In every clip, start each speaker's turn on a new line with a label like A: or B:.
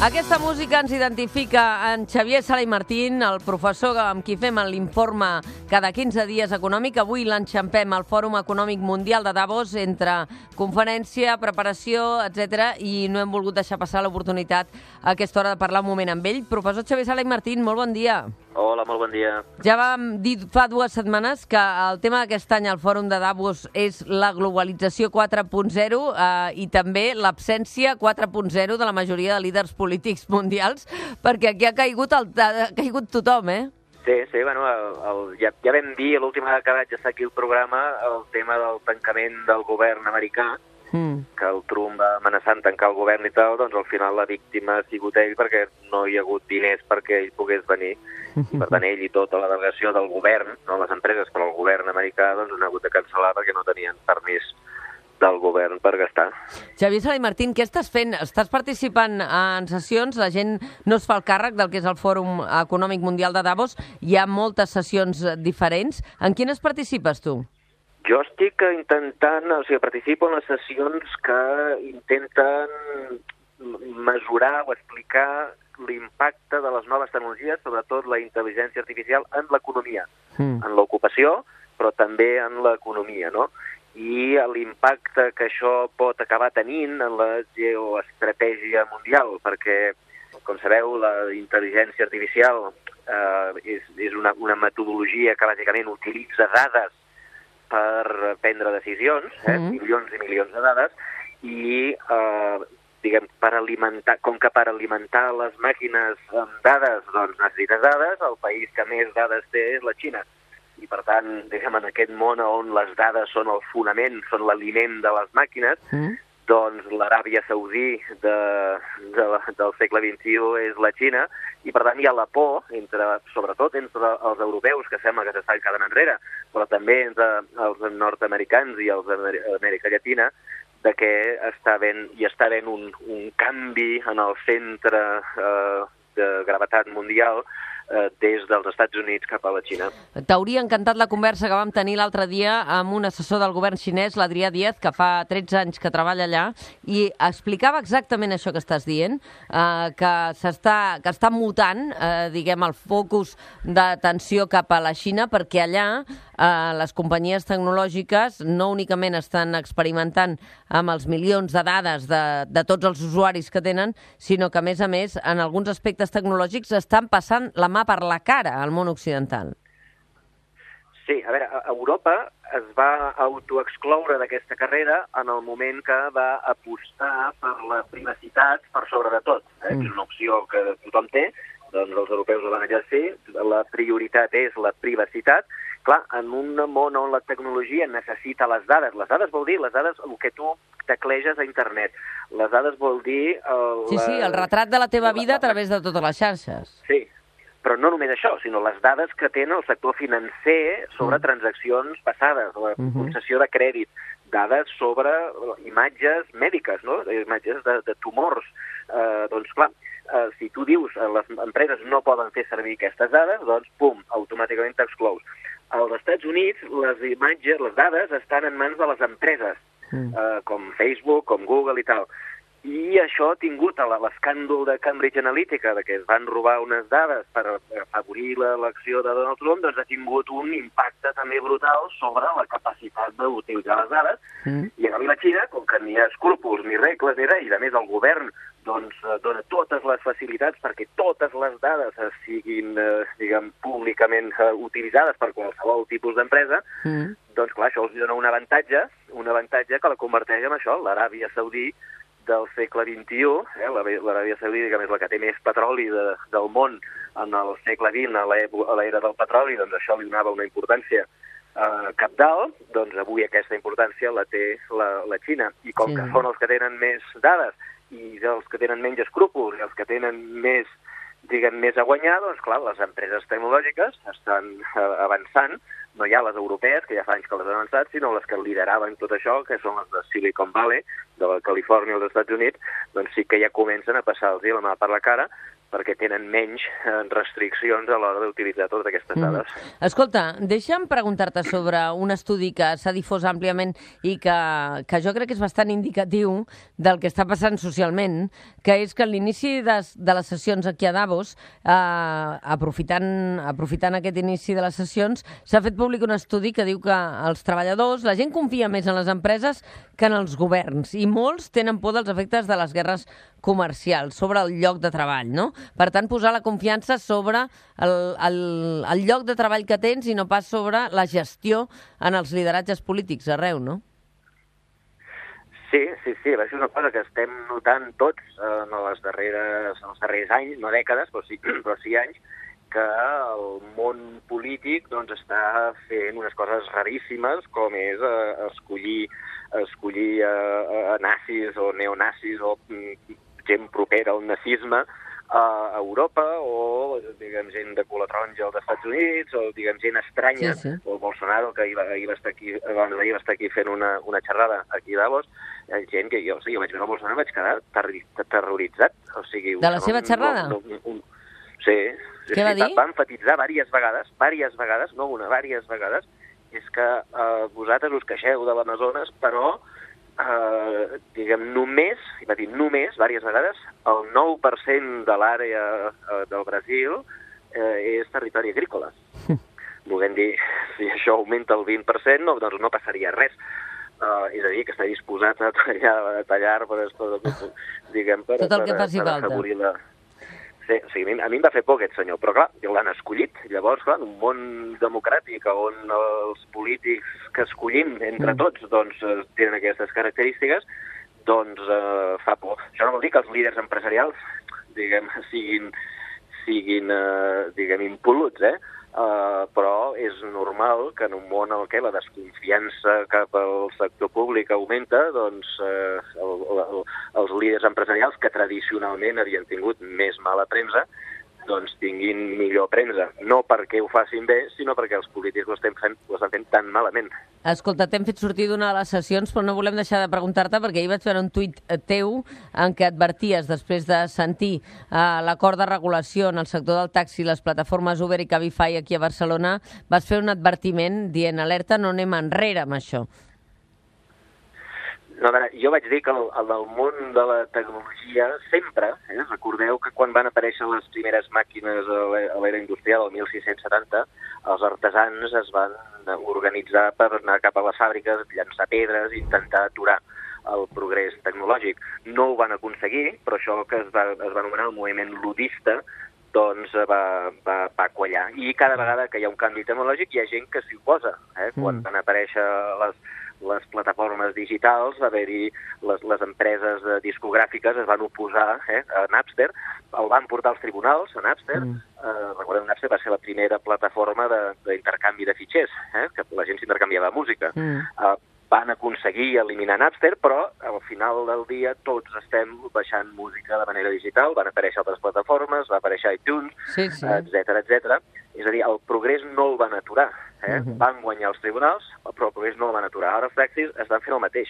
A: Aquesta música ens identifica en Xavier Sala i Martín, el professor amb qui fem l'informe cada 15 dies econòmic. Avui l'enxampem al Fòrum Econòmic Mundial de Davos entre conferència, preparació, etc. i no hem volgut deixar passar l'oportunitat a aquesta hora de parlar un moment amb ell. Professor Xavier Sala i Martín, molt bon dia.
B: Hola, molt bon dia.
A: Ja vam dir fa dues setmanes que el tema d'aquest any al Fòrum de Davos és la globalització 4.0 eh, i també l'absència 4.0 de la majoria de líders polítics mundials, perquè aquí ha caigut, el, ha caigut tothom, eh?
B: Sí, sí, bueno, el, el, ja, ja vam dir l'última vegada que vaig estar aquí al programa el tema del tancament del govern americà, mm. que el Trump va amenaçant tancar el govern i tal, doncs al final la víctima ha sigut ell perquè no hi ha hagut diners perquè ell pogués venir. I per tant ell i tota la delegació del govern, no les empreses, però el govern americà, doncs han hagut de cancel·lar perquè no tenien permís del govern per gastar.
A: Xavier Sala i Martín, què estàs fent? Estàs participant en sessions, la gent no es fa el càrrec del que és el Fòrum Econòmic Mundial de Davos, hi ha moltes sessions diferents. En quines participes tu?
B: Jo estic intentant, o sigui, participo en les sessions que intenten mesurar o explicar l'impacte de les noves tecnologies, sobretot la intel·ligència artificial, en l'economia, mm. en l'ocupació, però també en l'economia, no? I l'impacte que això pot acabar tenint en la geoestratègia mundial, perquè, com sabeu, la intel·ligència artificial eh, és, és una, una metodologia que bàsicament utilitza dades per prendre decisions, eh, mm. milions i milions de dades, i eh, diguem, per alimentar, com que per alimentar les màquines amb dades, doncs necessites dades, el país que més dades té és la Xina. I per tant, diguem, en aquest món on les dades són el fonament, són l'aliment de les màquines, mm. Doncs l'Aràbia Saudí de, de, del segle XXI és la Xina, i per tant hi ha la por, entre, sobretot entre els europeus, que sembla que s'estan quedant enrere, però també entre els nord-americans i els d'Amèrica Llatina, de que està ben, hi està havent un, un canvi en el centre eh, de gravetat mundial eh, des dels Estats Units cap a la Xina.
A: T'hauria encantat la conversa que vam tenir l'altre dia amb un assessor del govern xinès, l'Adrià Díaz, que fa 13 anys que treballa allà, i explicava exactament això que estàs dient, eh, que, que està mutant, eh, diguem, el focus d'atenció cap a la Xina, perquè allà eh, les companyies tecnològiques no únicament estan experimentant amb els milions de dades de, de tots els usuaris que tenen, sinó que, a més a més, en alguns aspectes tecnològics estan passant la mà per la cara al món occidental.
B: Sí, a veure, a Europa es va autoexcloure d'aquesta carrera en el moment que va apostar per la privacitat per sobre de tot. Eh? Mm. És una opció que tothom té, doncs els europeus ho van exercir, la prioritat és la privacitat, clar, en un món on la tecnologia necessita les dades, les dades vol dir les dades, el que tu tecleges a internet, les dades vol dir...
A: El, sí, sí, el retrat de la teva vida a través de totes les xarxes.
B: Sí, però no només això, sinó les dades que tenen el sector financer sobre mm. transaccions passades, la -hmm. concessió de crèdit, dades sobre imatges mèdiques, no? imatges de, de tumors. Eh, doncs, clar, eh, si tu dius que les empreses no poden fer servir aquestes dades, doncs, pum, automàticament t'exclous als Estats Units les imatges, les dades estan en mans de les empreses, mm. eh, com Facebook, com Google i tal. I això ha tingut l'escàndol de Cambridge Analytica, de que es van robar unes dades per afavorir l'elecció de Donald Trump, doncs ha tingut un impacte també brutal sobre la capacitat d'utilitzar les dades. Mm. I a la Xina, com que ni hi ha escrúpols ni regles ni res, i a més el govern doncs, eh, dona totes les facilitats perquè totes les dades siguin, eh, diguem, públicament eh, utilitzades per qualsevol tipus d'empresa, mm. doncs clar, això els dona un avantatge, un avantatge que la converteix en això, l'Aràbia Saudí del segle XXI, eh, l'Aràbia Saudí, diguem, és la que té més petroli de, del món en el segle XX, a l'era del petroli, doncs això li donava una importància eh, capdalt, doncs avui aquesta importància la té la, la Xina. I com sí. que són els que tenen més dades i els que tenen menys escrúpols i els que tenen més, diguem, més a guanyar, doncs clar, les empreses tecnològiques estan eh, avançant, no hi ha les europees, que ja fa anys que les han avançat, sinó les que lideraven tot això, que són les de Silicon Valley, de la Califòrnia als Estats Units, doncs sí que ja comencen a passar-los la mà per la cara perquè tenen menys eh, restriccions a l'hora d'utilitzar totes aquestes mm. dades.
A: Mm. Escolta, deixa'm preguntar-te sobre un estudi que s'ha difós àmpliament i que, que jo crec que és bastant indicatiu del que està passant socialment, que és que a l'inici de, de les sessions aquí a Davos, eh, aprofitant, aprofitant aquest inici de les sessions, s'ha fet públic un estudi que diu que els treballadors, la gent confia més en les empreses que en els governs, i molts tenen por dels efectes de les guerres comercials sobre el lloc de treball, no? Per tant, posar la confiança sobre el, el, el lloc de treball que tens i no pas sobre la gestió en els lideratges polítics arreu, no?
B: Sí, sí, sí, és una cosa que estem notant tots en les darreres, en els darrers anys, no dècades, però sí, però sí anys, que el món polític doncs, està fent unes coses raríssimes, com és eh, escollir, escollir eh, nazis o neonazis o mm, gent propera al nazisme a Europa o, diguem, gent de color taronja als Estats Units o, diguem, gent estranya, sí, sí. o Bolsonaro, que ahir va, ahir va estar aquí, abans d'ahir va estar aquí fent una, una xerrada aquí a Davos, gent que jo, o sigui, jo vaig veure Bolsonaro vaig quedar ter terroritzat. O sigui,
A: de la seva xerrada? No, no, un,
B: sí.
A: Què sí, va dir?
B: Va enfatitzar diverses vegades, diverses vegades, no una, diverses vegades, és que eh, vosaltres us queixeu de l'Amazones, però eh, diguem, només, i va dir només, diverses vegades, el 9% de l'àrea eh, del Brasil eh, és territori agrícola. Volem dir, si això augmenta el 20%, no, doncs no passaria res. Uh, és a dir, que està disposat a tallar, a tallar per, per, diguem, per,
A: tot el que faci
B: per, per la, Sí, o sigui, a mi em va fer por aquest senyor, però clar, l'han escollit. Llavors, clar, en un món democràtic on els polítics que escollim entre mm. tots doncs, eh, tenen aquestes característiques, doncs eh, fa por. Això no vol dir que els líders empresarials, diguem, siguin, siguin eh, diguem, impoluts, eh? Uh, normal que en un món en què la desconfiança cap al sector públic augmenta, doncs uh, el, el, els líders empresarials que tradicionalment havien tingut més mala premsa, doncs tinguin millor premsa. No perquè ho facin bé, sinó perquè els polítics ho estan fent, ho estan fent tan malament.
A: Escolta, t'hem fet sortir d'una de les sessions, però no volem deixar de preguntar-te, perquè ahir vaig veure un tuit eh, teu en què adverties, després de sentir uh, l'acord de regulació en el sector del taxi, les plataformes Uber i Cabify aquí a Barcelona, vas fer un advertiment dient alerta, no anem enrere amb això.
B: No, veure, jo vaig dir que el, el del món de la tecnologia sempre, eh, recordeu que quan van aparèixer les primeres màquines a l'era industrial, el 1670, els artesans es van organitzar per anar cap a les fàbriques, llançar pedres, intentar aturar el progrés tecnològic. No ho van aconseguir, però això que es va, es va anomenar el moviment ludista, doncs va, va, va quallar. I cada vegada que hi ha un canvi tecnològic hi ha gent que s'hi oposa. Eh? Quan mm. van aparèixer les, les plataformes digitals, va haver-hi les, les empreses discogràfiques es van oposar eh, a Napster, el van portar als tribunals, a Napster, mm. eh, recordeu, Napster va ser la primera plataforma d'intercanvi de, de fitxers, eh, que la gent s'intercanviava música. Mm. Eh, van aconseguir eliminar Napster, però al final del dia tots estem baixant música de manera digital, van aparèixer altres plataformes, va aparèixer iTunes, sí, sí. etc etc. És a dir, el progrés no el van aturar, eh? Uh -huh. van guanyar els tribunals, però el progrés no el van aturar. Ara els taxis estan fent el mateix.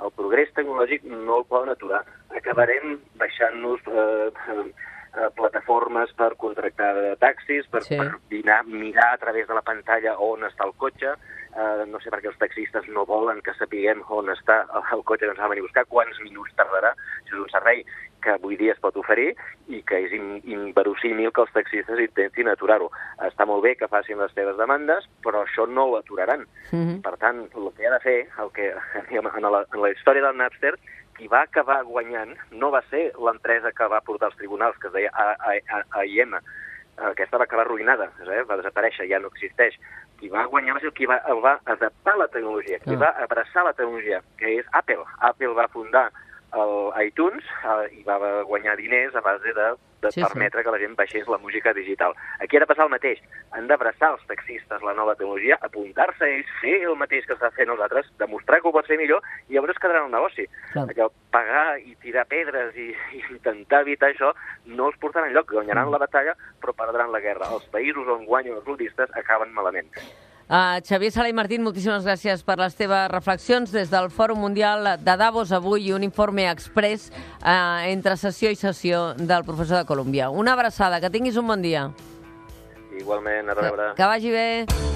B: El progrés tecnològic no el poden aturar. Acabarem baixant-nos eh, eh, plataformes per contractar taxis, per, sí. per dinar, mirar a través de la pantalla on està el cotxe, eh, no sé per què els taxistes no volen que sapiguem on està el cotxe que ens va venir a buscar, quants minuts tardarà. Això és un servei que avui dia es pot oferir i que és inverosímil que els taxistes intentin aturar-ho. Està molt bé que facin les seves demandes, però això no ho aturaran. Mm -hmm. Per tant, el que ha de fer, el que, en, la, en la història del Napster, qui va acabar guanyant no va ser l'empresa que va portar als tribunals, que es deia AIM, aquesta va acabar arruïnada, eh? va desaparèixer, ja no existeix. Qui va guanyar va ser qui va, el va adaptar la tecnologia, qui ah. va abraçar la tecnologia, que és Apple. Apple va fundar el iTunes eh, i va guanyar diners a base de, de sí, permetre sí. que la gent baixés la música digital. Aquí ha de passar el mateix. Han d'abraçar els taxistes la nova tecnologia, apuntar-se a ells, fer el mateix que està fent els altres, demostrar que ho pot fer millor i llavors quedarà el negoci. Clar. Perquè pagar i tirar pedres i, i intentar evitar això no els portarà enlloc. Guanyaran mm. la batalla, però perdran la guerra. Els països on guanyen els ludistes acaben malament.
A: Uh, Xavier Sala i Martín, moltíssimes gràcies per les teves reflexions des del Fòrum Mundial de Davos avui i un informe express uh, entre sessió i sessió del professor de Colòmbia. Una abraçada, que tinguis un bon dia.
B: Igualment, a rebre.
A: Que, que vagi bé.